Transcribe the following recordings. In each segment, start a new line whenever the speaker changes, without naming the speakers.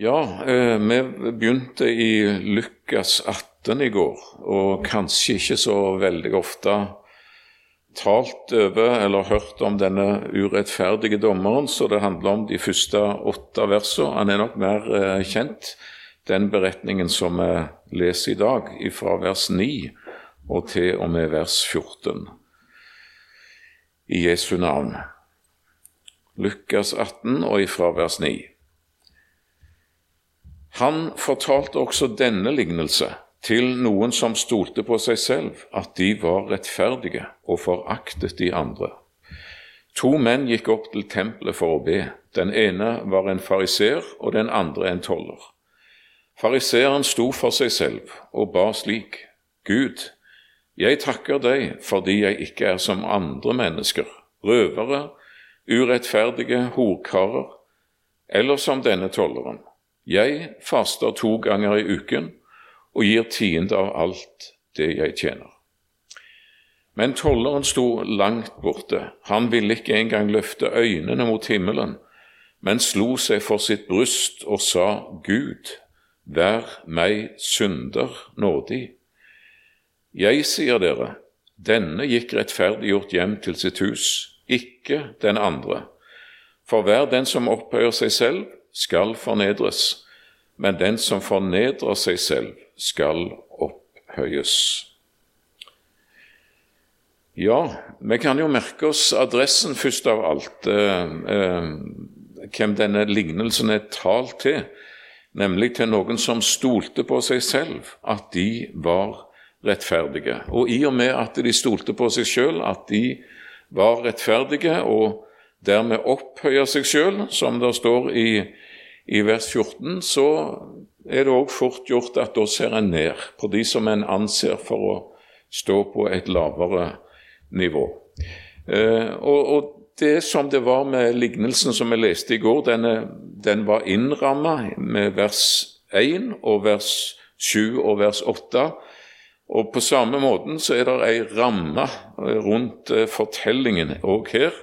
Ja, eh, vi begynte i Lukas 18 i går, og kanskje ikke så veldig ofte talt over eller hørt om denne urettferdige dommeren, så det handler om de første åtte versene. Han er nok mer eh, kjent, den beretningen som vi leser i dag, fra vers 9 og til og med vers 14. I Jesu navn. Lukas 18 og ifra vers 9. Han fortalte også denne lignelse til noen som stolte på seg selv, at de var rettferdige og foraktet de andre. To menn gikk opp til tempelet for å be. Den ene var en fariser og den andre en toller. Fariseeren sto for seg selv og ba slik, Gud, jeg takker deg fordi jeg ikke er som andre mennesker, røvere, urettferdige horkarer, eller som denne tolleren. Jeg faster to ganger i uken og gir tiende av alt det jeg tjener. Men tolleren sto langt borte. Han ville ikke engang løfte øynene mot himmelen, men slo seg for sitt bryst og sa, Gud, vær meg synder nådig. Jeg sier dere, denne gikk rettferdiggjort hjem til sitt hus, ikke den andre. For hver den som opphøyer seg selv, skal fornedres, men den som fornedrer seg selv, skal opphøyes. Ja, vi kan jo merke oss adressen først av alt, eh, eh, hvem denne lignelsen er talt til, nemlig til noen som stolte på seg selv, at de var rettferdige. Og i og med at de stolte på seg selv, at de var rettferdige og dermed opphøyer seg selv, som det står i i vers 14, så er det òg fort gjort at da ser en ned på de som en anser for å stå på et lavere nivå. Eh, og, og, det som det var med lignelsen som vi leste i går, denne, den var innramma med vers 1 og vers 7 og vers 8. Og på samme måten så er det ei ramme rundt eh, fortellingen òg her.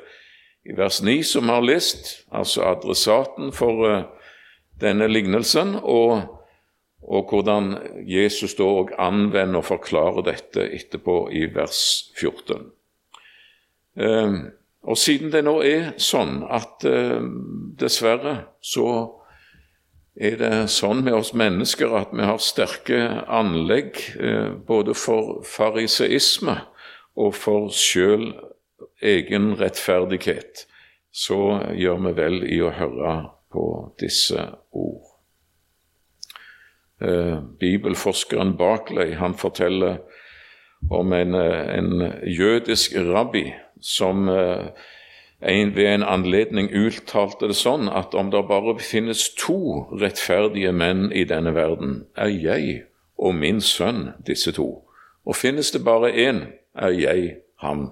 I vers 9 som vi har lest, altså adressaten for eh, denne lignelsen, og, og hvordan Jesus da òg anvender og forklarer dette etterpå i vers 14. Eh, og siden det nå er sånn at eh, dessverre så er det sånn med oss mennesker at vi har sterke anlegg eh, både for fariseisme og for sjøl egen rettferdighet, så gjør vi vel i å høre på disse ord. Eh, bibelforskeren Barclay han forteller om en, eh, en jødisk rabbi som eh, en, ved en anledning uttalte det sånn at om det bare finnes to rettferdige menn i denne verden, er jeg og min sønn disse to. Og finnes det bare én, er jeg ham,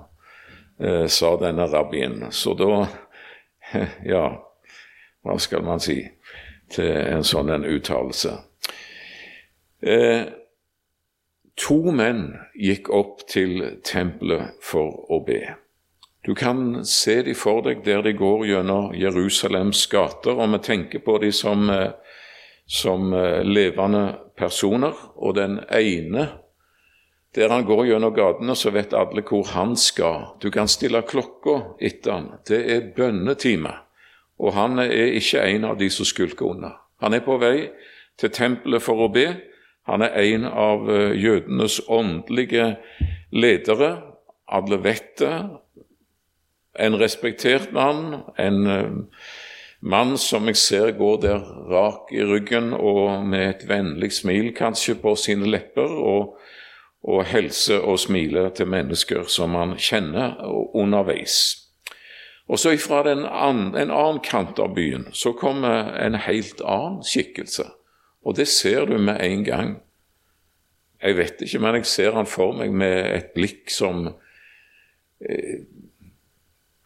eh, sa denne rabbien. Så da Ja, hva skal man si til en sånn uttalelse? Eh, to menn gikk opp til tempelet for å be. Du kan se de for deg der de går gjennom Jerusalems gater, og vi tenker på de som, eh, som eh, levende personer. Og den ene der han går gjennom gatene, så vet alle hvor han skal. Du kan stille klokka etter han. Det er bønnetime. Og han er ikke en av de som skulker unna. Han er på vei til tempelet for å be. Han er en av eh, jødenes åndelige ledere. Alle vet det. En respektert mann, en uh, mann som jeg ser går der rak i ryggen og med et vennlig smil kanskje på sine lepper, og, og hilser og smiler til mennesker som han kjenner underveis. Og så fra en annen kant av byen så kommer en helt annen skikkelse. Og det ser du med en gang. Jeg vet ikke, men jeg ser han for meg med et blikk som eh,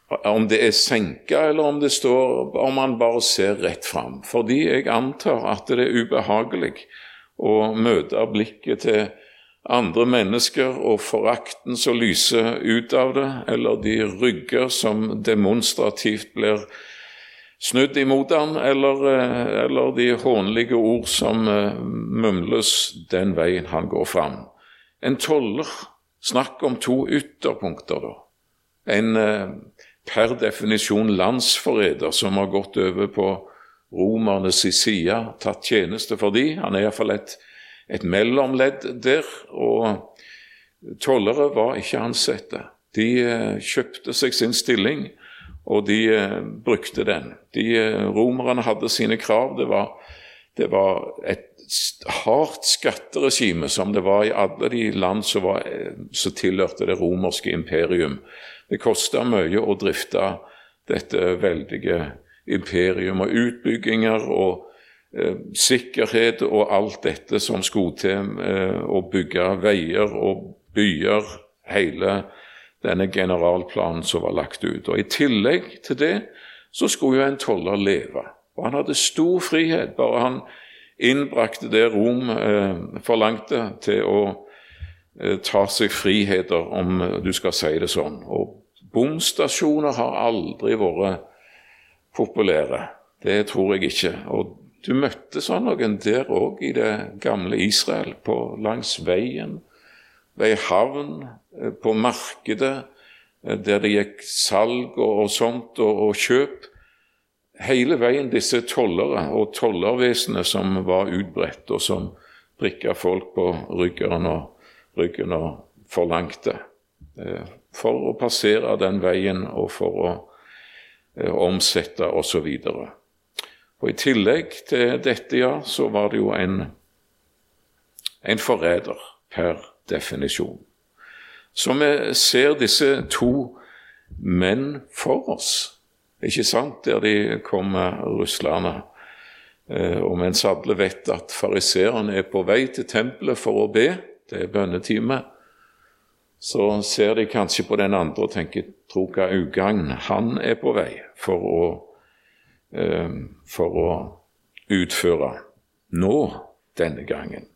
Om det er senka, eller om det står Om han bare ser rett fram. Fordi jeg antar at det er ubehagelig å møte blikket til andre mennesker og forakten som lyser ut av det, eller de rygger som demonstrativt blir snudd imot han, eller, eh, eller de hånlige ord som uh, mumles den veien han går fram. En toller. Snakk om to ytterpunkter, da. En uh, per definisjon landsforræder som har gått over på romernes side, tatt tjeneste for de. Han er iallfall et, et mellomledd der. og Tollere var ikke ansette. De uh, kjøpte seg sin stilling og de eh, brukte den. De eh, Romerne hadde sine krav. Det var, det var et hardt skatteregime, som det var i alle de land som, var, eh, som tilhørte det romerske imperium. Det kosta mye å drifte dette veldige imperium, og utbygginger og eh, sikkerhet og alt dette som skulle til, eh, å bygge veier og byer, hele denne generalplanen som var lagt ut. Og I tillegg til det så skulle jo en toller leve. Og Han hadde stor frihet, bare han innbrakte det Rom eh, forlangte til å eh, ta seg friheter, om du skal si det sånn. Og Bomstasjoner har aldri vært populære. Det tror jeg ikke. Og du møtte sånn noen der òg, i det gamle Israel, på, langs veien ved ei havn, eh, på markedet, eh, der det gikk salg og, og sånt, og, og, kjøp. Hele veien disse tollere og tollervesenet som var utbredt, og som prikka folk på ryggen og, ryggen og forlangte. Eh, for å passere den veien og for å omsette osv. Og, og I tillegg til dette, ja, så var det jo en, en forræder per definisjon. Så vi ser disse to menn for oss, ikke sant, der de kommer ruslende. Eh, og mens alle vet at fariseerne er på vei til tempelet for å be, det er bønnetime, så ser de kanskje på den andre og tenker tro hva ugagn han er på vei for å, for å utføre nå denne gangen.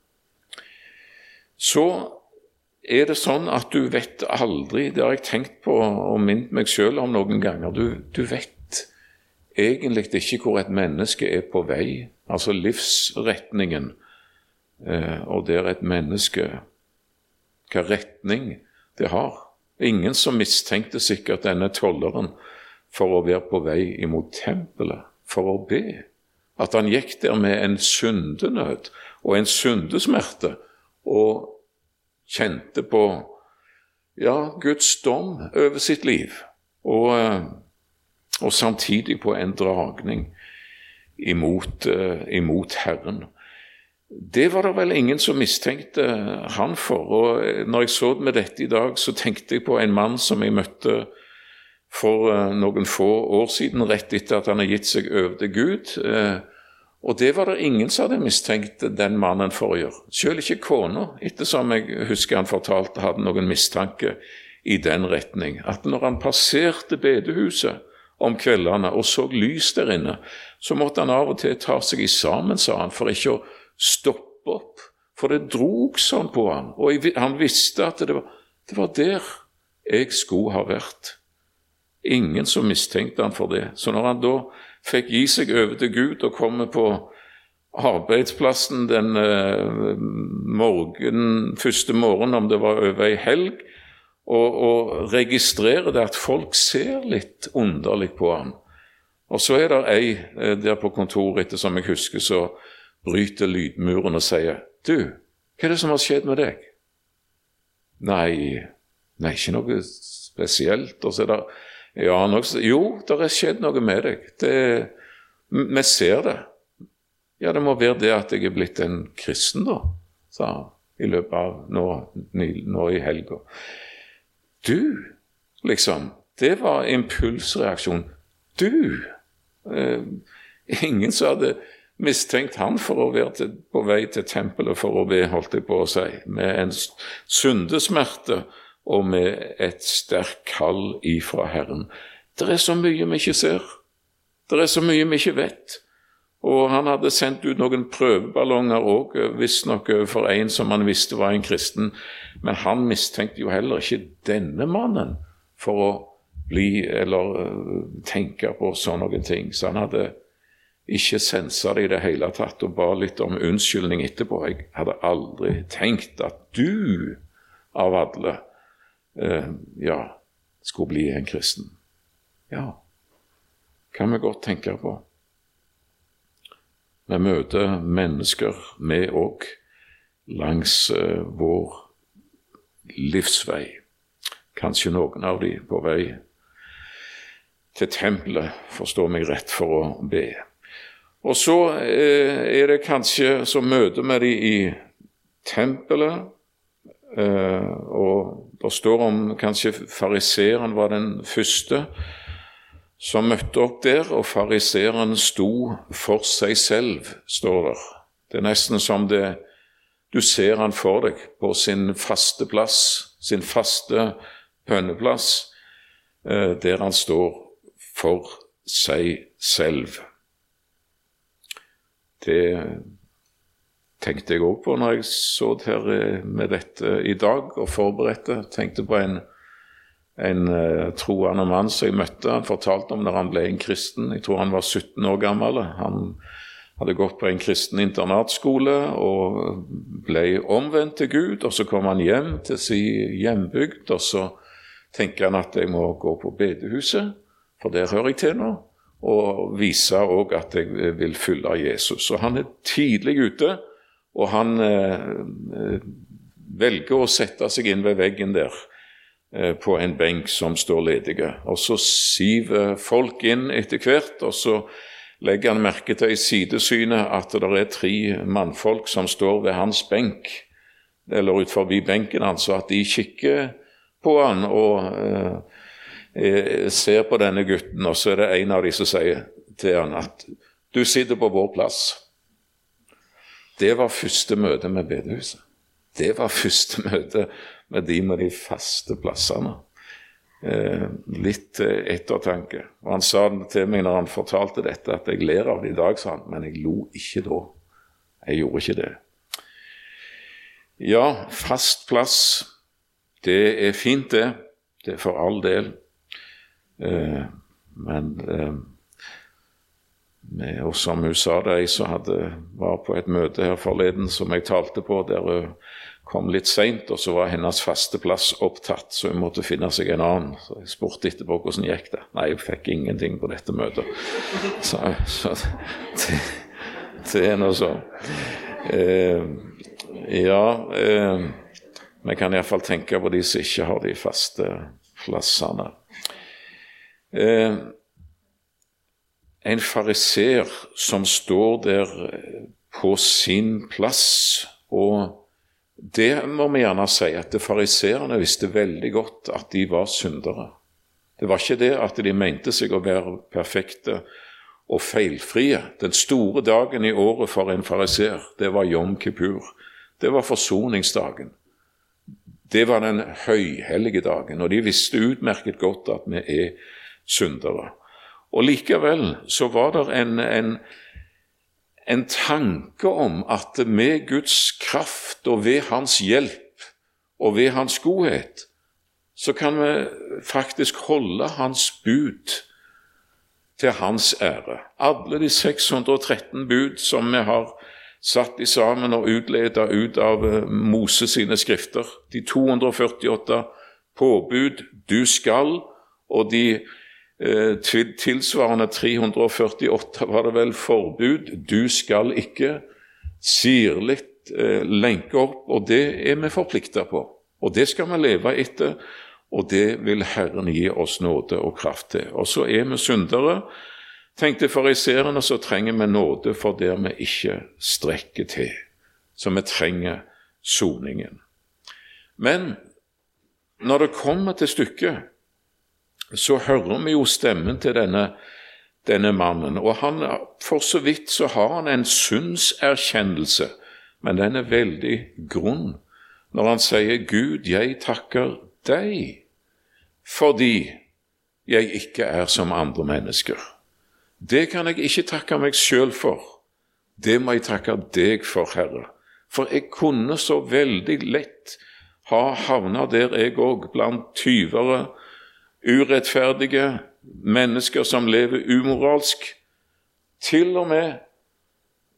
Så er det sånn at du vet aldri Det har jeg tenkt på og minnet meg sjøl om noen ganger. Du, du, vet egentlig ikke hvor et menneske er på vei, altså livsretningen, eh, og der et menneske Hva retning det har. Ingen som mistenkte sikkert denne tolleren for å være på vei imot tempelet, for å be. At han gikk der med en syndenød og en syndesmerte. og kjente på ja, Guds dom over sitt liv, og, eh, og samtidig på en dragning imot, uh, imot, Herren. Det var det vel ingen som mistenkte han for. og eh, når jeg så med dette i dag, så tenkte jeg på en mann som jeg møtte for uh, noen få år siden, rett etter at han har gitt seg over til Gud. Uh, og det var det ingen som hadde mistenkt den mannen for å gjøre. Selv ikke kona, ettersom jeg husker han fortalte, hadde noen mistanke i den retning. At når han passerte bedehuset om kveldene og så lys der inne, så måtte han av og til ta seg i sammen, sa han, for ikke å stoppe opp. For det drog sånn på han, og han visste at det var, det var der jeg skulle ha vært. Ingen som mistenkte han for det. Så når han da fikk gi seg over til Gud og komme på arbeidsplassen den uh, morgen, første morgenen, om det var over ei helg, og, og registrere det at folk ser litt underlig på ham. Og så er det ei uh, der på kontoret, etter som jeg husker, så bryter lydmuren og sier Du, hva er det som har skjedd med deg? Nei, nei, ikke noe spesielt. Og så er det ja, nok, jo, det har skjedd noe med deg. Det, vi ser det. Ja, det må være det at jeg er blitt en kristen, da, sa han i løpet av nå, nå i helga. Du, liksom. Det var impulsreaksjon. Du! Eh, ingen som hadde mistenkt han for å være til, på vei til tempelet for å be, holdt jeg på å si, med en syndesmerte og med et sterkt kall ifra Herren. Det er så mye vi ikke ser. Det er så mye vi ikke vet. Og han hadde sendt ut noen prøveballonger òg, visstnok for en som han visste var en kristen. Men han mistenkte jo heller ikke denne mannen for å bli eller uh, tenke på sånne ting. Så han hadde ikke sensa det i det hele tatt og ba litt om unnskyldning etterpå. Jeg hadde aldri tenkt at du, av alle, uh, ja, skulle bli en kristen. Ja, kan vi godt tenke på. Vi møter mennesker, vi òg, langs eh, vår livsvei. Kanskje noen av de på vei til tempelet, forstå meg rett, for å be. Og så eh, er det kanskje så møter vi de i tempelet, eh, og det står om kanskje fariseeren var den første som møtte opp der, og fariseeren sto for seg selv, står der. Det er nesten som det du ser han for deg på sin faste plass, sin faste bønneplass, eh, der han står for seg selv. Det tenkte jeg òg på når jeg så her eh, med dette i dag og forberedte. Tenkte på en en uh, troende mann som jeg møtte. Han fortalte om når han ble en kristen. Jeg tror han var 17 år gammel. Han hadde gått på en kristen internatskole og ble omvendt til Gud. og Så kom han hjem til sin hjembygd, og så tenker han at jeg må gå på bedehuset, for der hører jeg til nå. Og vise òg at jeg vil følge Jesus. Så han er tidlig ute, og han eh, velger å sette seg inn ved veggen der Eh, på en benk som står ledige. Og Så siver folk inn etter hvert, og så legger han merke til i sidesynet at det er tre mannfolk som står ved hans benk, eller ut forbi benken hans, at de kikker på han og eh, ser på denne gutten, og så er det en av de som sier til han at 'du sitter på vår plass'. Det var første møte med bedehuset. Det var første møte med de med de faste plassene. Eh, litt eh, ettertanke. Og Han sa til meg når han fortalte dette, at jeg ler av det i dag, sa han, men jeg lo ikke da. Jeg gjorde ikke det. Ja, fast plass, det er fint, det. Det er for all del. Eh, men eh, med, og som hun sa, det, jeg som var på et møte her forleden som jeg talte på, der hun kom litt seint, og så var hennes faste plass opptatt, så hun måtte finne seg en annen. Så jeg spurte etterpå hvordan gikk det. Nei, jeg fikk ingenting på dette møtet. Så, så det, det, er nå sånn. Eh, ja eh, Vi kan iallfall tenke på de som ikke har de faste plassene. Eh, en fariser som står der på sin plass og det må vi gjerne si, at fariseerne visste veldig godt at de var syndere. Det var ikke det at de mente seg å være perfekte og feilfrie. Den store dagen i året for en fariser, det var Jom Kippur. Det var forsoningsdagen. Det var den høyhellige dagen, og de visste utmerket godt at vi er syndere. Og Likevel så var det en, en en tanke om at med Guds kraft og ved Hans hjelp og ved Hans godhet, så kan vi faktisk holde Hans bud til Hans ære. Alle de 613 bud som vi har satt i sammen og utleda ut av eh, Moses sine skrifter, de 248 påbud du skal, og de tilsvarende 348 var det vel forbud. Du skal ikke. Sirlig eh, lenke opp, og det er vi forplikta på. Og det skal vi leve etter, og det vil Herren gi oss nåde og kraft til. Og så er vi syndere. Tenkte fariserene, så trenger vi nåde for der vi ikke strekker til. Så vi trenger soningen. Men når det kommer til stykket, så hører vi jo stemmen til denne, denne mannen. Og han, for så vidt så har han en synserkjennelse, men den er veldig grunn når han sier 'Gud, jeg takker deg fordi jeg ikke er som andre mennesker'. Det kan jeg ikke takke meg sjøl for. Det må jeg takke deg for, Herre. For jeg kunne så veldig lett ha havna der, jeg òg, blant tyvere urettferdige, mennesker som lever umoralsk, til og med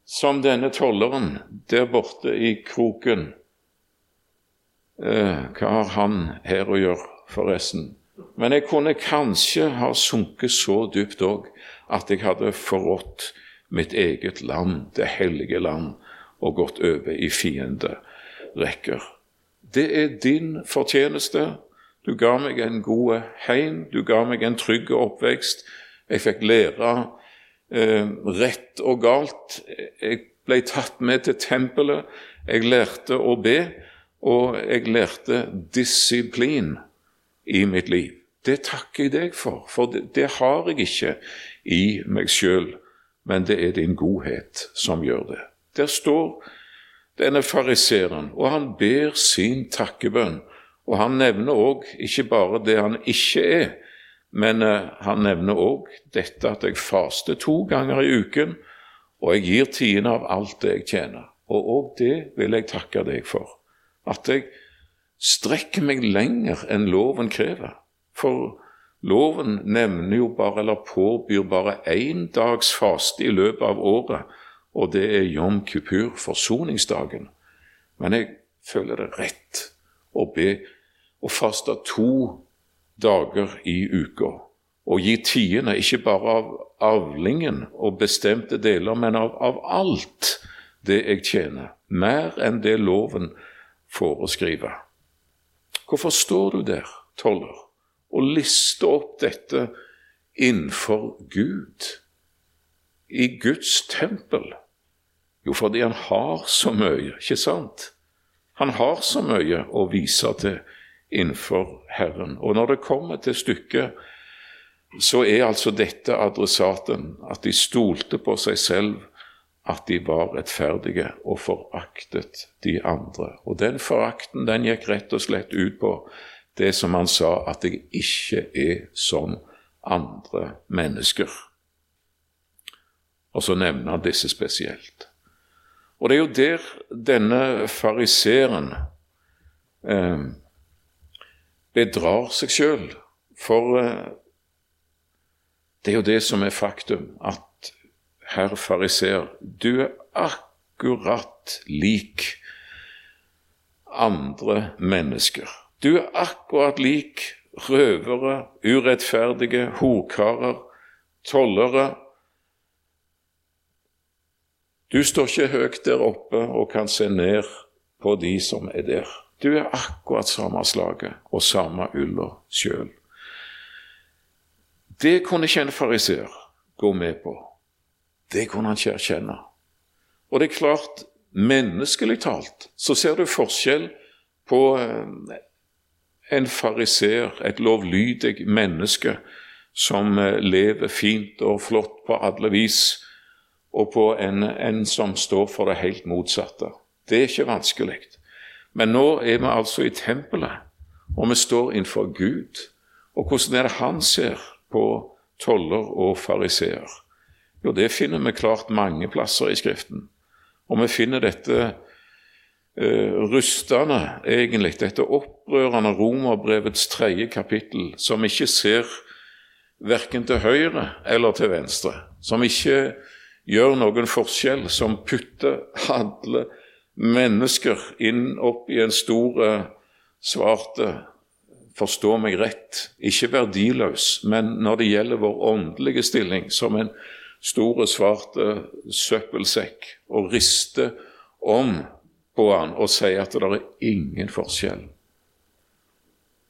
som denne tolleren der borte i kroken. Eh, hva har han her å gjøre, forresten? Men jeg kunne kanskje ha sunket så dypt òg at jeg hadde forrådt mitt eget land, det hellige land, og gått over i fienderekker. Det er din fortjeneste. Du ga meg en god heim, du ga meg en trygg oppvekst. Jeg fikk lære eh, rett og galt. Jeg ble tatt med til tempelet. Jeg lærte å be, og jeg lærte disiplin i mitt liv. Det takker jeg deg for, for det, det har jeg ikke i meg sjøl, men det er din godhet som gjør det. Der står denne fariseeren, og han ber sin takkebønn. Og han nevner òg ikke bare det han ikke er, men uh, han nevner òg dette at jeg faster to ganger i uken, og jeg gir tiende av alt det jeg tjener. Og òg det vil jeg takke deg for. At jeg strekker meg lenger enn loven krever. For loven nevner jo bare, eller påbyr bare én dags faste i løpet av året, og det er jom kupur, forsoningsdagen. Men jeg føler det rett å be og faste to dager i uka. Og gi tiende, ikke bare av avlingen og bestemte deler, men av, av alt det jeg tjener. Mer enn det loven foreskriver. Hvorfor står du der, toller, og lister opp dette innenfor Gud? I Guds tempel? Jo, fordi han har så mye, ikke sant? Han har så mye å vise til innenfor Herren. Og når det kommer til stykket, så er altså dette adressaten, at de stolte på seg selv, at de var rettferdige og foraktet de andre. Og den forakten den gikk rett og slett ut på det som han sa, at jeg ikke er som andre mennesker. Og så nevner han disse spesielt. Og det er jo der denne fariseeren eh, bedrar seg sjøl. For eh, det er jo det som er faktum, at herr fariseer, du er akkurat lik andre mennesker. Du er akkurat lik røvere, urettferdige, horkarer, tollere, du står ikke høyt der oppe og kan se ned på de som er der. Du er akkurat samme slaget og samme ulla sjøl. Det kunne ikke en fariseer gå med på. Det kunne han ikke erkjenne. Og det er klart, menneskelig talt, så ser du forskjell på eh, en fariseer, et lovlydig menneske som eh, lever fint og flott på alle vis, og på en, en som står for det helt motsatte. Det er ikke vanskelig. Men nå er vi altså i tempelet, og vi står innenfor Gud. Og hvordan er det han ser på toller og fariseer? Jo, det finner vi klart mange plasser i Skriften. Og vi finner dette eh, rustende, egentlig, dette opprørende Romerbrevets tredje kapittel, som ikke ser verken til høyre eller til venstre, som ikke gjør noen forskjell, som putter alle mennesker inn opp i en stor eh, svarte Forstå meg rett, ikke verdiløs, men når det gjelder vår åndelige stilling, som en stor svart søppelsekk, og rister om på han og sier at det er ingen forskjell.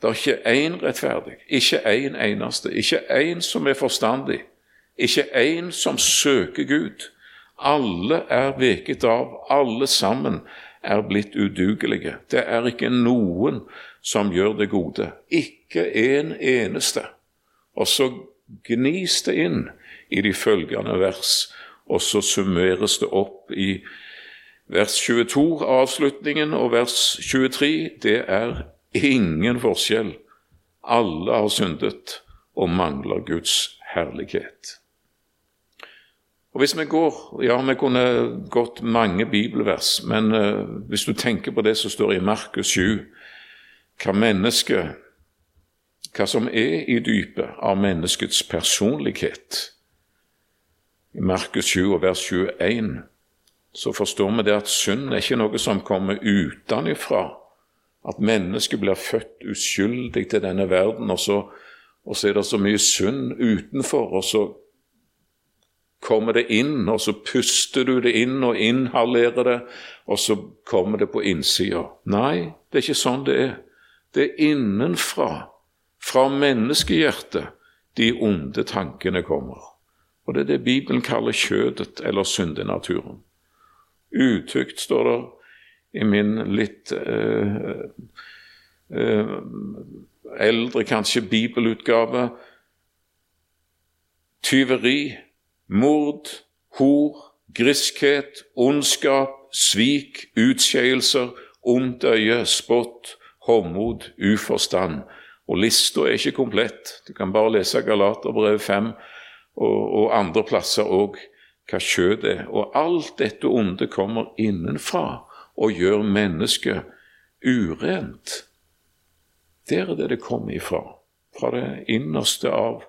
Det er ikke én rettferdig, ikke én en eneste, ikke én som er forstandig. Ikke én som søker Gud. Alle er veket av, alle sammen er blitt udugelige. Det er ikke noen som gjør det gode. Ikke en eneste. Og så gnis det inn i de følgende vers, og så summeres det opp i vers 22, avslutningen, og vers 23. Det er ingen forskjell. Alle har syndet og mangler Guds herlighet. Og Hvis vi går Ja, vi kunne gått mange bibelvers, men uh, hvis du tenker på det som står i Markus 7, hva mennesket hva som er i dypet av menneskets personlighet. I Markus 7 og vers 21 så forstår vi det at synd er ikke noe som kommer utenfra. At mennesket blir født uskyldig til denne verden, og så, og så er det så mye synd utenfor, og så kommer det inn, og så puster du det inn og inhalerer det, og så kommer det på innsida. Nei, det er ikke sånn det er. Det er innenfra, fra menneskehjertet, de onde tankene kommer. Og det er det Bibelen kaller kjødet eller syndenaturen. Utukt, står det i min litt eh, eh, eldre, kanskje, bibelutgave. Tyveri, mord, hor, griskhet, ondskap, svik, utskeielser, ondt øye, spott, hovmod, uforstand. Og lista er ikke komplett. Du kan bare lese Galaterbrevet 5 og, og andre plasser òg hva kjøtt er. Og alt dette onde kommer innenfra og gjør mennesket urent. Der er det det kommer ifra. Fra det innerste av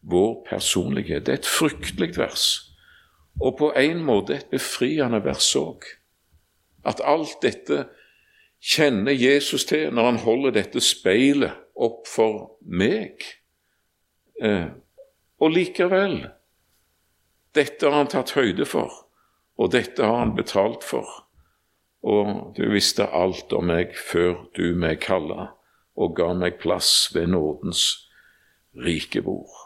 vår personlighet. Det er et fryktelig vers. Og på en måte et befriende vers òg. At alt dette kjenner Jesus til når han holder dette speilet opp for meg. Eh, og likevel dette har han tatt høyde for, og dette har han betalt for. Og du visste alt om meg før du meg kalla og ga meg plass ved nådens rike bord.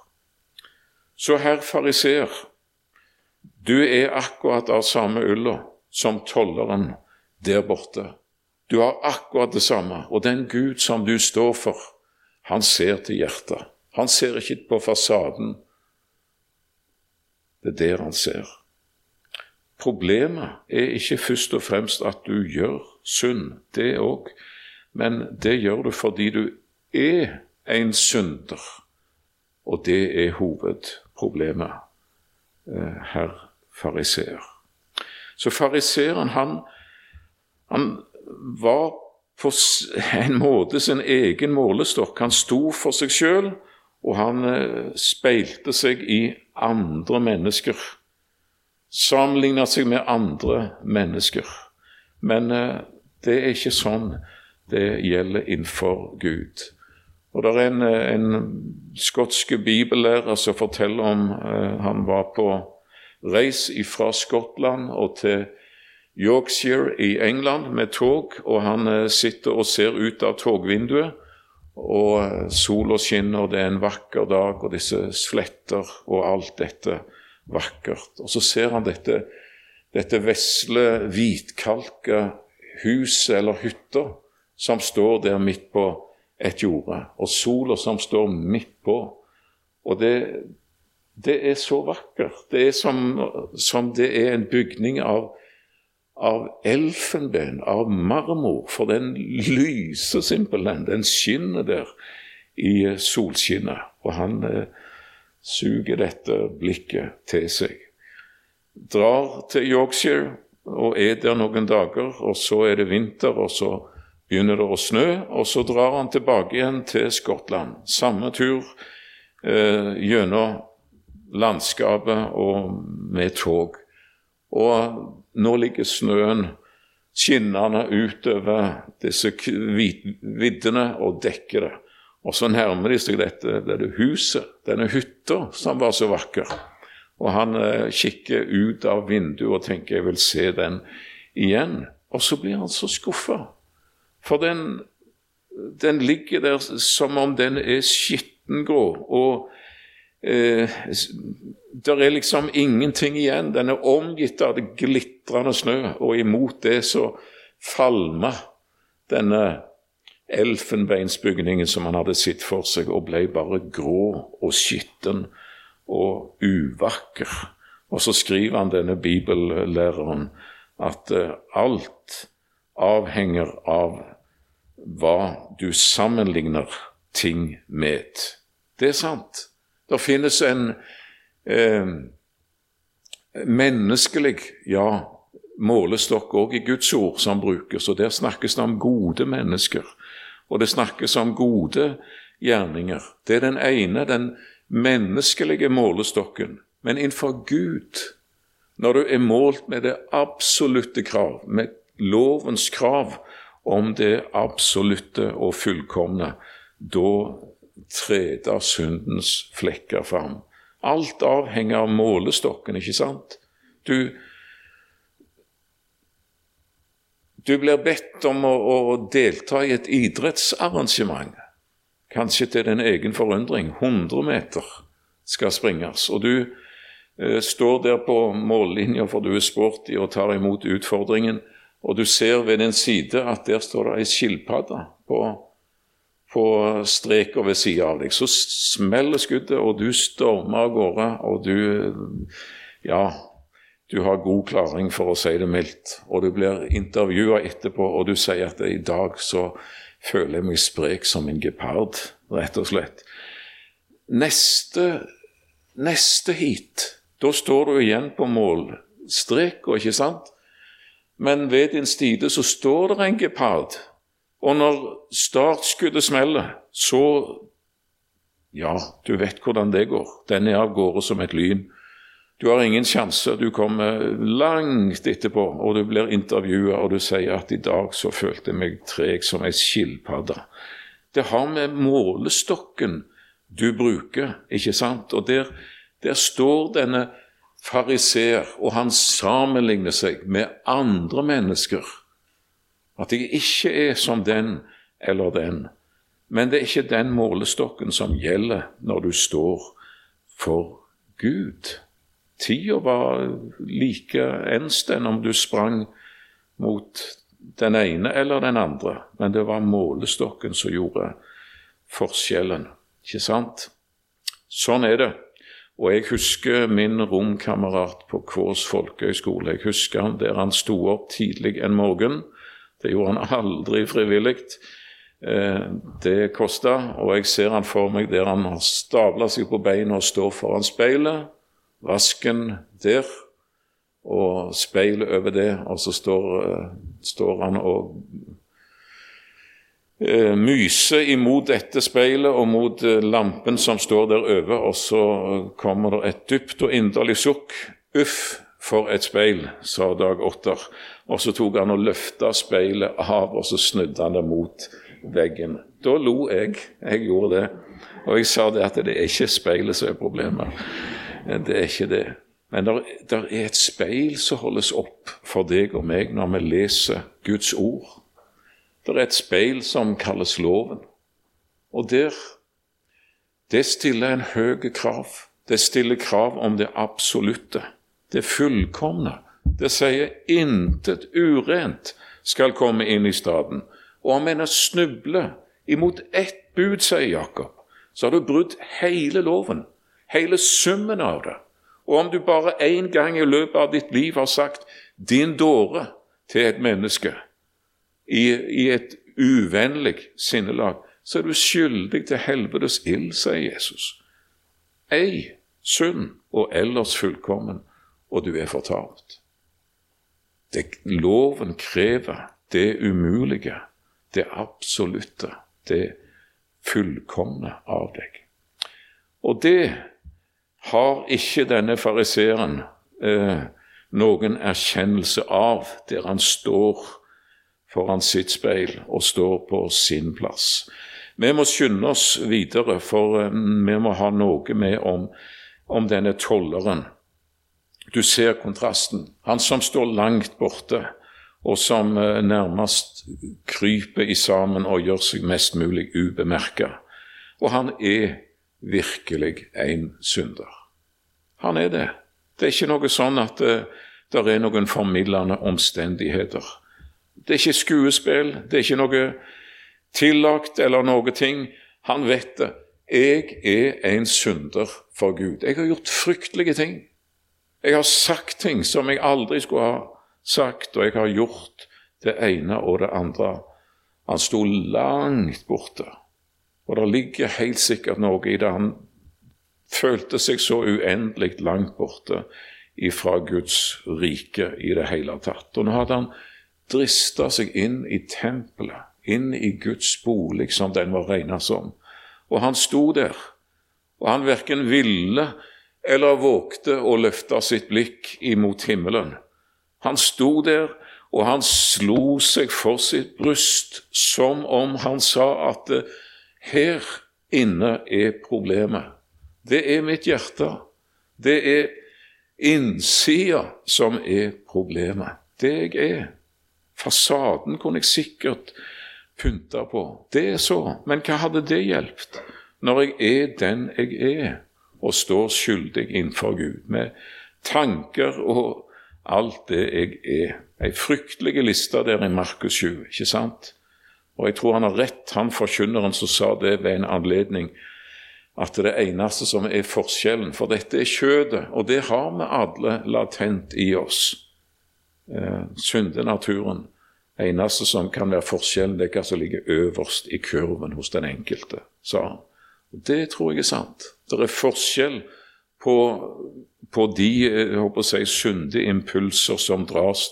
Så herr fariseer, du er akkurat av samme ulla som tolleren der borte. Du har akkurat det samme, og den Gud som du står for, han ser til hjertet. Han ser ikke på fasaden, det er der han ser. Problemet er ikke først og fremst at du gjør synd, det òg, men det gjør du fordi du er en synder, og det er hovedproblemet, eh, herr fariseer. Så fariseeren, han, han var på en måte sin egen målestokk. Han sto for seg sjøl, og han eh, speilte seg i andre mennesker. Sammenligna seg med andre mennesker. Men eh, det er ikke sånn det gjelder innenfor Gud. Og Det er en, en skotske bibellærer som forteller om eh, han var på reis fra Skottland og til Yorkshire i England med tog, og han eh, sitter og ser ut av togvinduet og eh, sola skinner, det er en vakker dag, og disse sletter og alt dette vakkert. Og så ser han dette, dette vesle, hvitkalka huset eller hytta som står der midt på et jorde, og sola som står midt på. Og det, det er så vakkert. Det er som, som det er en bygning av av elfenben, av marmor, for den lyser simpelthen. Den skinner der i solskinnet, og han eh, suger dette blikket til seg. Drar til Yorkshire og er der noen dager, og så er det vinter, og så begynner det å snø, og så drar han tilbake igjen til Skottland. Samme tur eh, gjennom landskapet og med tog. Og nå ligger snøen skinnende utover disse viddene og dekker det. Og så nærmer de seg dette, dette huset, denne hytta som var så vakker. Og han eh, kikker ut av vinduet og tenker 'jeg vil se den igjen'. Og så blir han så skuffa. For den, den ligger der som om den er skittengrå. Og eh, det er liksom ingenting igjen. Den er omgitt av det glitrende snø, og imot det så falmer denne elfenbeinsbygningen som han hadde sett for seg, og ble bare grå og skitten og uvakker. Og så skriver han denne bibellæreren at uh, alt avhenger av hva du sammenligner ting med. Det er sant. Det finnes en eh, menneskelig ja, målestokk òg i Guds ord som brukes, og der snakkes det om gode mennesker. Og det snakkes om gode gjerninger. Det er den ene, den menneskelige målestokken. Men innenfor Gud, når du er målt med det absolutte krav, med lovens krav om det absolutte og fullkomne, da treder syndens flekker fram. Alt avhenger av målestokken, ikke sant? Du, du blir bedt om å, å, delta i et idrettsarrangement, kanskje til din egen forundring. 100 meter skal springes, og du eh, står der på mållinja for du er sporty og tar imot utfordringen, og du ser ved din side at der står det ei skilpadde på på streka ved sida av deg. Så smeller skuddet, og du stormer av gårde, og du Ja, du har god klaring, for å si det mildt. Og du blir intervjua etterpå, og du sier at i dag så føler jeg meg sprek som en gepard, rett og slett. Neste, neste heat, da står du igjen på målstreka, ikke sant? Men ved din stide så står det en gepard og når startskuddet smeller, så Ja, du vet hvordan det går. Den er av gårde som et lyn. Du har ingen sjanse. Du kommer langt etterpå, og du blir intervjua, og du sier at i dag så følte jeg meg treg som ei skilpadde. Det har med målestokken du bruker, ikke sant? Og der, der står denne fariseer, og han sammenligner seg med andre mennesker at jeg ikke er som den eller den. Men det er ikke den målestokken som gjelder når du står for Gud. Tida var like ens den om du sprang mot den ene eller den andre, men det var målestokken som gjorde forskjellen. Ikke sant? Sånn er det. Og jeg husker min romkamerat på Kårs folkehøgskole. Jeg husker han der han sto opp tidlig en morgen det gjorde han aldri frivillig. Eh, det kosta, og jeg ser han for meg der han har stabla seg på beina og står foran speilet. Vasken der, og speilet over det, og så står, eh, står han og myser imot dette speilet og mot lampen som står der over, og så kommer det et dypt og inderlig sukk. Uff, for et speil, sa Dag Otter. Og så tok han og løfta speilet av, og så snudde han det mot veggen. Da lo jeg. Jeg gjorde det. Og jeg sa det at det er ikke speilet som er problemet. Det er ikke det. Men det er et speil som holdes opp for deg og meg når vi leser Guds ord. Det er et speil som kalles loven. Og der Det stiller en høy krav. Det stiller krav om det absolutte det fullkomne. Det sier intet urent skal komme inn i staden. Og om en snubler imot ett bud, sier Jakob, så har du brutt hele loven, hele summen av det. Og om du bare én gang i løpet av ditt liv har sagt 'din dåre' til et menneske i, i et uvennlig sinnelag, så er du skyldig til helvetes ild, sier Jesus. Ei sunn og ellers fullkommen og du er fortapt. Det, loven krever det umulige, det absolutte, det fullkomne av deg. Og det har ikke denne fariseeren eh, noen erkjennelse av, der han står foran sitt speil og står på sin plass. Vi må skynde oss videre, for eh, vi må ha noe med om, om denne tolleren du ser kontrasten. Han som står langt borte, og som eh, nærmest kryper i sammen og gjør seg mest mulig ubemerka. Og han er virkelig en synder. Han er det. Det er ikke noe sånn at det, eh, det er noen formildende omstendigheter. Det er ikke skuespill, det er ikke noe tillagt eller noe ting. Han vet det. Jeg er en synder for Gud. Jeg har gjort fryktelige ting. Jeg har sagt ting som jeg aldri skulle ha sagt, og jeg har gjort det ene og det andre. Han sto langt borte, og det ligger helt sikkert noe i det. Han følte seg så uendelig langt borte ifra Guds rike i det hele tatt. Og nå hadde han drista seg inn i tempelet, inn i Guds bolig, som den var regna som. Og han sto der, og han verken ville eller vågte å løfte sitt blikk imot himmelen. Han sto der, og han slo seg for sitt bryst som om han sa at her inne er problemet. Det er mitt hjerte. Det er innsida som er problemet. Det jeg er. Fasaden kunne jeg sikkert pynte på. Det er så. Men hva hadde det hjulpet når jeg er den jeg er, og står skyldig innenfor Gud, med tanker og alt det jeg er? Ei fryktelig liste der i Markus 7, ikke sant? Og jeg tror han har rett, han forkynneren som sa det ved en anledning, at det eneste som er forskjellen For dette er kjødet, og det har vi alle latent i oss. Eh, syndenaturen. eneste som kan være forskjellen, det er hva som ligger øverst i kurven hos den enkelte, sa han. Det tror jeg er sant. Det er forskjell på, på de jeg håper å si, syndige impulser som dras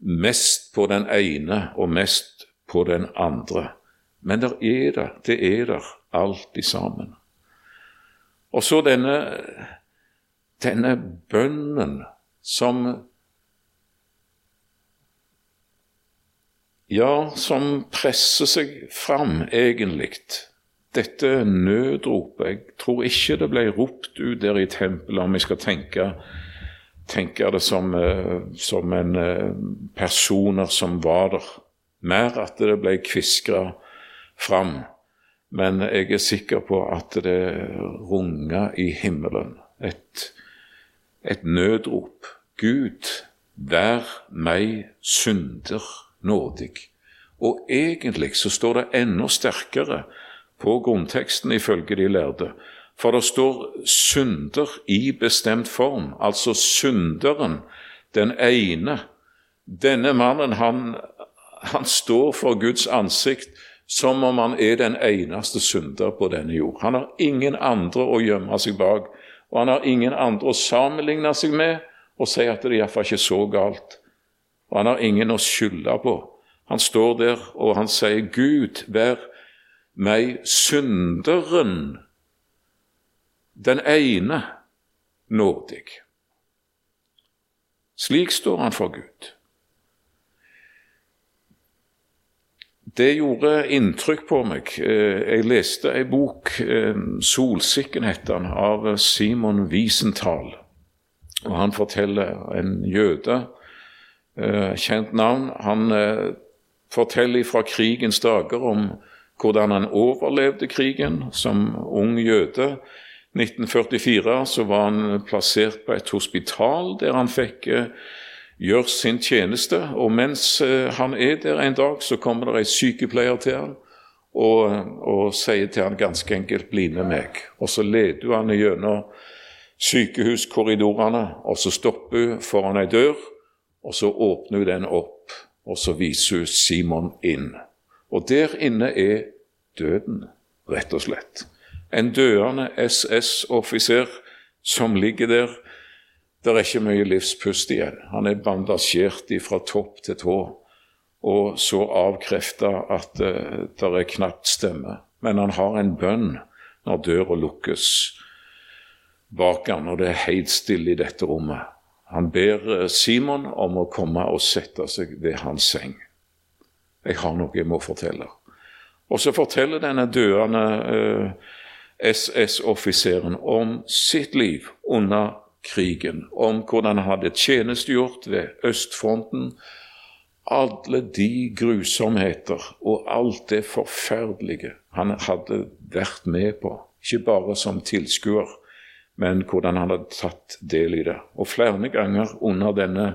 mest på den ene og mest på den andre. Men det er det, det er der, alt i sammen. Og så denne, denne bønnen som Ja, som presser seg fram, egentlig. Dette nødropet Jeg tror ikke det ble ropt ut der i tempelet, om jeg skal tenke, tenke det som, eh, som en eh, personer som var der. Mer at det ble kviskra fram. Men jeg er sikker på at det runga i himmelen. Et, et nødrop. Gud, vær meg synder nådig. Og egentlig så står det enda sterkere på grunnteksten ifølge de lærde. For det står 'synder' i bestemt form, altså synderen, den ene. Denne mannen, han, han står for Guds ansikt som om han er den eneste synder på denne jord. Han har ingen andre å gjemme seg bak, og han har ingen andre å sammenligne seg med og si at det er iallfall ikke så galt. Og han har ingen å skylde på. Han står der og han sier, 'Gud, vær meg synderen, den ene, nådig'. Slik står han for Gud. Det gjorde inntrykk på meg. Eh, jeg leste ei bok, eh, 'Solsikken' heter den, av Simon Wiesenthal. Og Han forteller en jøde, kjent navn. Han forteller fra krigens dager om hvordan han overlevde krigen som ung jøde. 1944 så var han plassert på et hospital der han fikk gjøre sin tjeneste. Og mens eh, han er der en dag, så kommer det en sykepleier til han og, og sier til han ganske enkelt 'bli med meg'. Og så leder hun han gjennom sykehuskorridorene, og så stopper hun foran ei dør, og så åpner hun den opp, og så viser hun Simon inn. Og der inne er døden, rett og slett. En døende SS-offiser som ligger der det er ikke mye livspust igjen. Han er bandasjert fra topp til tå og så avkrefta at uh, det er knapt stemme. Men han har en bønn når døra lukkes bak han, og det er helt stille i dette rommet. Han ber uh, Simon om å komme og sette seg ved hans seng. Jeg har noe jeg må fortelle. Og så forteller denne døende eh, SS-offiseren om sitt liv under krigen, om hvordan han hadde tjenestegjort ved østfronten. Alle de grusomheter og alt det forferdelige han hadde vært med på, ikke bare som tilskuer, men hvordan han hadde tatt del i det. Og flere ganger under denne,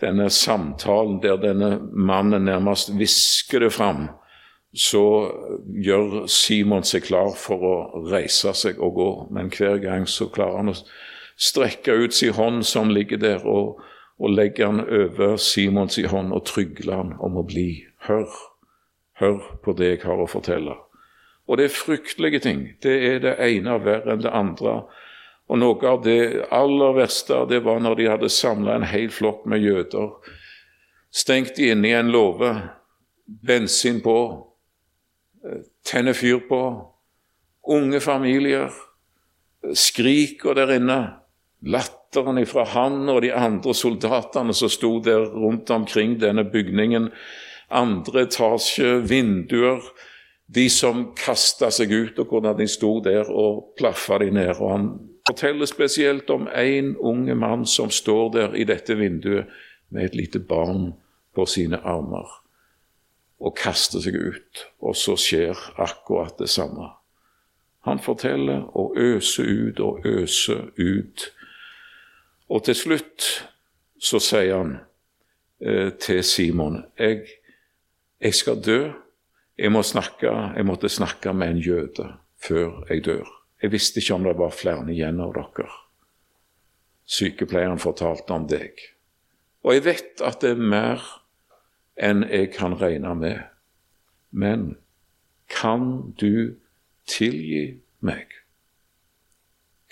denne samtalen, der denne mannen nærmest hvisker det fram, så gjør Simon seg klar for å reise seg og gå, men hver gang så klarer han å strekke ut sin hånd som ligger der, og, og legge den over Simons hånd og trygle han om å bli. Hør, hør på det jeg har å fortelle. Og det er fryktelige ting. Det er det ene verre enn det andre. Og noe av det aller verste det var når de hadde samla en hel flokk med jøder, stengt de inne i en låve, bensin på, tenner tenne fyr på, unge familier, skriker der inne. Latteren ifra han og de andre soldatene som sto der rundt omkring denne bygningen. Andre etasje, vinduer. De som kasta seg ut, og hvordan de sto der og plaffa de ned. Og han forteller spesielt om en unge mann som står der i dette vinduet med et lite barn på sine armer og kaster seg ut. Og så skjer akkurat det samme. Han forteller og øser ut og øser ut. Og til slutt så sier han eh, til Simon jeg, jeg skal dø. Jeg, må snakke, jeg måtte snakke med en jøde før jeg dør. Jeg visste ikke om det var flere igjen av dere. Sykepleieren fortalte om deg. Og jeg vet at det er mer enn jeg kan regne med. Men kan du tilgi meg?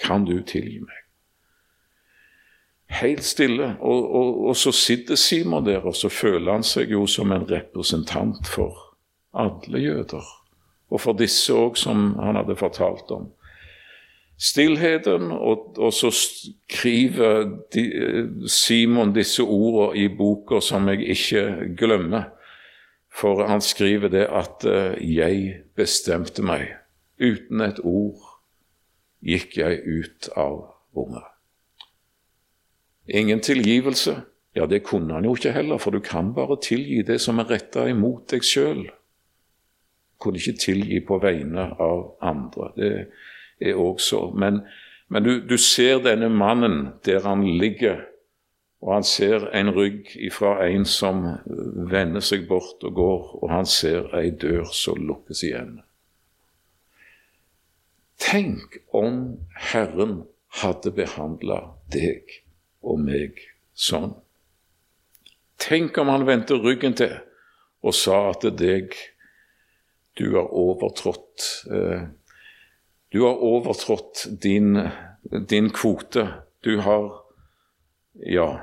Kan du tilgi meg? Helt stille. Og, og, og, så sitter Simon der, og så føler han seg jo som en representant for alle jøder. Og for disse òg, som han hadde fortalt om. Stillheten, og, og så skriver de, Simon disse ordene i boka som jeg ikke glemmer. For han skriver det at uh, 'jeg bestemte meg'. Uten et ord gikk jeg ut av rommet. Ingen tilgivelse. Ja, det kunne han jo ikke heller, for du kan bare tilgi det som er retta imot deg sjøl. Kunne ikke tilgi på vegne av andre. Det er også. Men, men du, du, ser denne mannen der han ligger, og han ser en rygg ifra en som vender seg bort og går, og han ser ei dør som lukkes igjen. Tenk om Herren hadde behandla deg og meg sånn. Tenk om han vendte ryggen til og sa at deg du har overtrådt eh, Du har overtrådt din, din kvote. Du har Ja,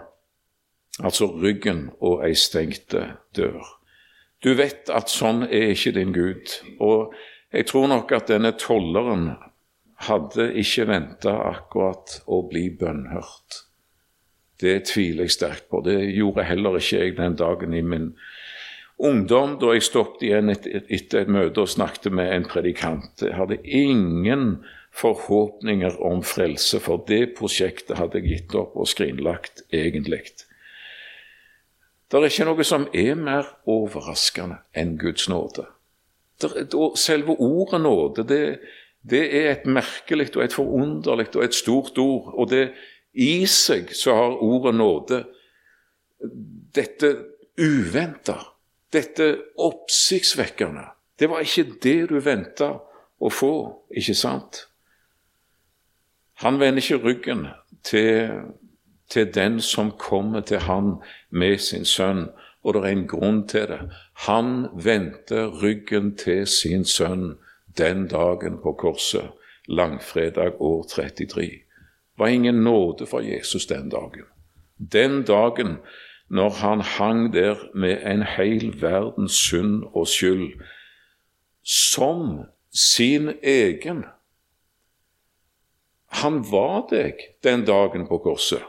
altså ryggen og ei stengte dør. Du vet at sånn er ikke din Gud. Og jeg tror nok at denne tolleren hadde ikke venta akkurat å bli bønnhørt. Det tviler jeg sterkt på. Det gjorde heller ikke jeg den dagen i min ungdom, da jeg stoppet igjen etter et møte og snakket med en predikant. Jeg hadde ingen forhåpninger om frelse, for det prosjektet hadde jeg gitt opp og skrinlagt egentlig. Det er ikke noe som er mer overraskende enn Guds nåde. Selve ordet nåde, det, det er et merkelig og et forunderlig og et stort ord. Og det i seg så har ordet nåde dette uventa, dette oppsiktsvekkende. Det var ikke det du venta å få, ikke sant? Han vender ikke ryggen til, til den som kommer til han med sin sønn, og det er en grunn til det. Han vendte ryggen til sin sønn den dagen på korset, langfredag år 33. Det var ingen nåde for Jesus den dagen. Den dagen når han hang der med en hel verdens synd og skyld som sin egen. Han var deg den dagen på korset.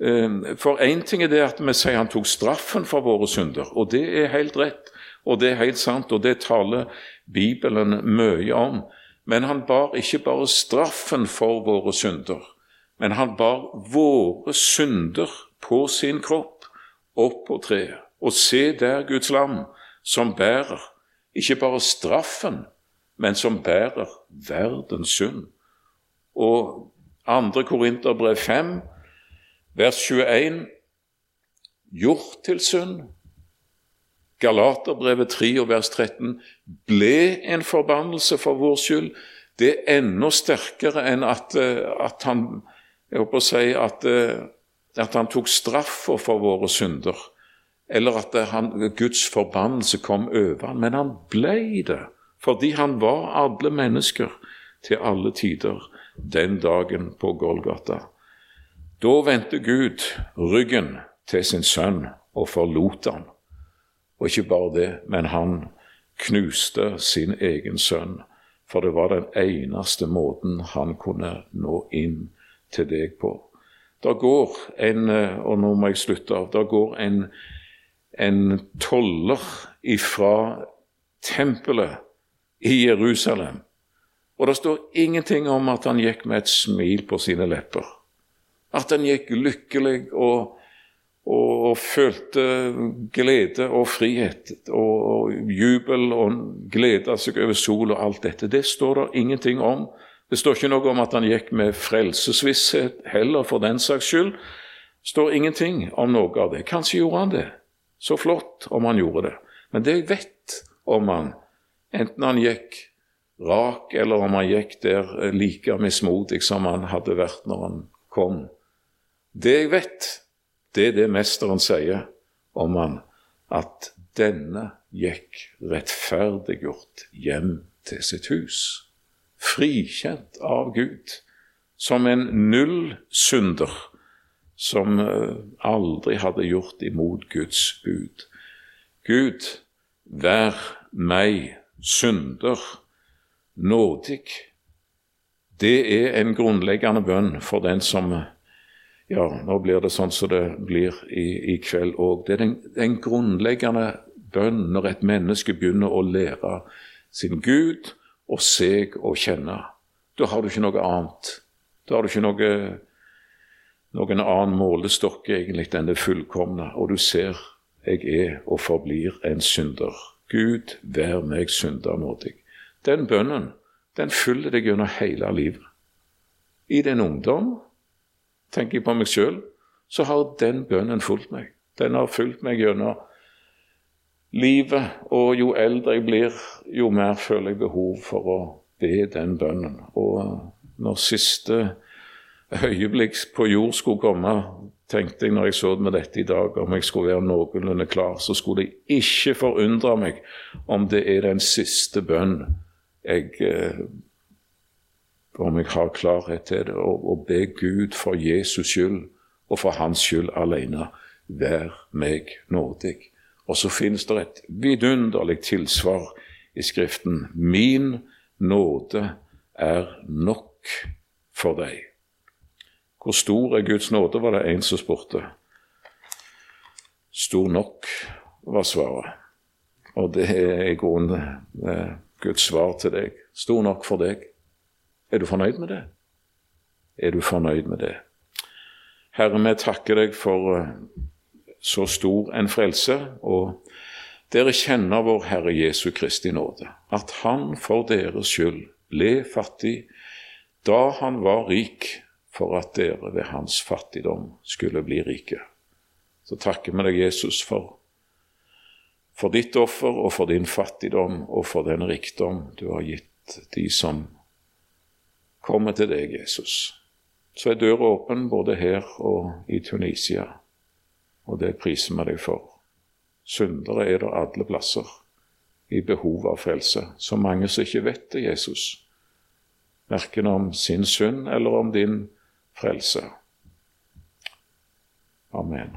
Eh, for én ting er det at vi sier han tok straffen for våre synder, og det er helt rett, og det er helt sant, og det taler Bibelen mye om. Men han bar ikke bare straffen for våre synder, men han bar våre synder på sin kropp opp på treet. Og se der Guds lam, som bærer ikke bare straffen, men som bærer verdens synd. Og 2. Korinterbrev 5, vers 21, gjort til synd, Galaterbrevet 3 og vers 13 ble en forbannelse for vår skyld. Det er enda sterkere enn at, eh, at han jeg håper å si at, eh, at han tok straffa for våre synder, eller at han, Guds forbannelse kom over ham. Men han ble det fordi han var alle mennesker til alle tider den dagen på Golgata. Da vendte Gud ryggen til sin sønn og forlot ham. Og ikke bare det, men han knuste sin egen sønn For det var den eneste måten han kunne nå inn til deg på. Der går en eh, Og nå må jeg slutte av. da går en, en toller ifra tempelet i Jerusalem. Og det står ingenting om at han gikk med et smil på sine lepper. At han gikk lykkelig og, og, og følte glede og frihet og, og jubel og gleda seg over sol og alt dette. Det står det ingenting om. Det står ikke noe om at han gikk med frelsesvisshet heller, for den saks skyld. Det står ingenting om noe av det. Kanskje gjorde han det. Så flott om han gjorde det. Men det jeg vet om han, enten han gikk rak, eller om han gikk der like mismodig som han hadde vært når han kom Det jeg vet, det er det mesteren sier om han, at denne gikk rettferdiggjort hjem til sitt hus frikjent av Gud som en nullsynder som eh, aldri hadde gjort imot Guds bud. Gud, vær meg synder nådig. Det er en grunnleggende bønn for den som Ja, nå blir det sånn som det blir i, i kveld òg. Det er den, den grunnleggende bønn når et menneske begynner å lære sin Gud og seg å kjenne. Da har du ikke noe annet. Da har du ikke noe, noen annen målestokk egentlig enn det fullkomne. Og du ser jeg er og forblir en synder. Gud, vær meg synder nådig. Den bønnen den følger deg gjennom hele livet. I din ungdom, tenker jeg på meg sjøl, så har den bønnen fulgt meg. Den har fulgt meg gjennom livet, og jo eldre jeg blir, jo mer føler jeg behov for å be den bønnen. Og når siste øyeblikk på jord skulle komme, tenkte jeg når jeg så med dette i dag, om jeg skulle være noenlunde klar, så skulle det ikke forundre meg om det er den siste bønn jeg eh, om jeg har klarhet til det, og be Gud for Jesus skyld og for Hans skyld alene, vær meg nådig. Og så finnes det et vidunderlig tilsvar i Skriften. Min nåde er nok for deg. Hvor stor er Guds nåde, var det en som spurte. Stor nok, var svaret. Og det er i grunnen eh, Guds svar til deg. Stor nok for deg. Er du fornøyd med det? Er du fornøyd med det? Herre, vi takker deg for eh, så stor en frelse. Og dere kjenner vår Herre Jesu Kristi nåde, at Han for deres skyld ble fattig da han var rik, for at dere ved hans fattigdom skulle bli rike. Så takker vi deg, Jesus, for, for ditt offer og for din fattigdom og for den rikdom du har gitt de som kommer til deg, Jesus. Så er døra åpen både her og i Tunisia og det priser vi deg for. Syndere er det alle plasser, i behov av frelse. Så mange som ikke vet det, Jesus, verken om sin synd eller om din frelse. Amen.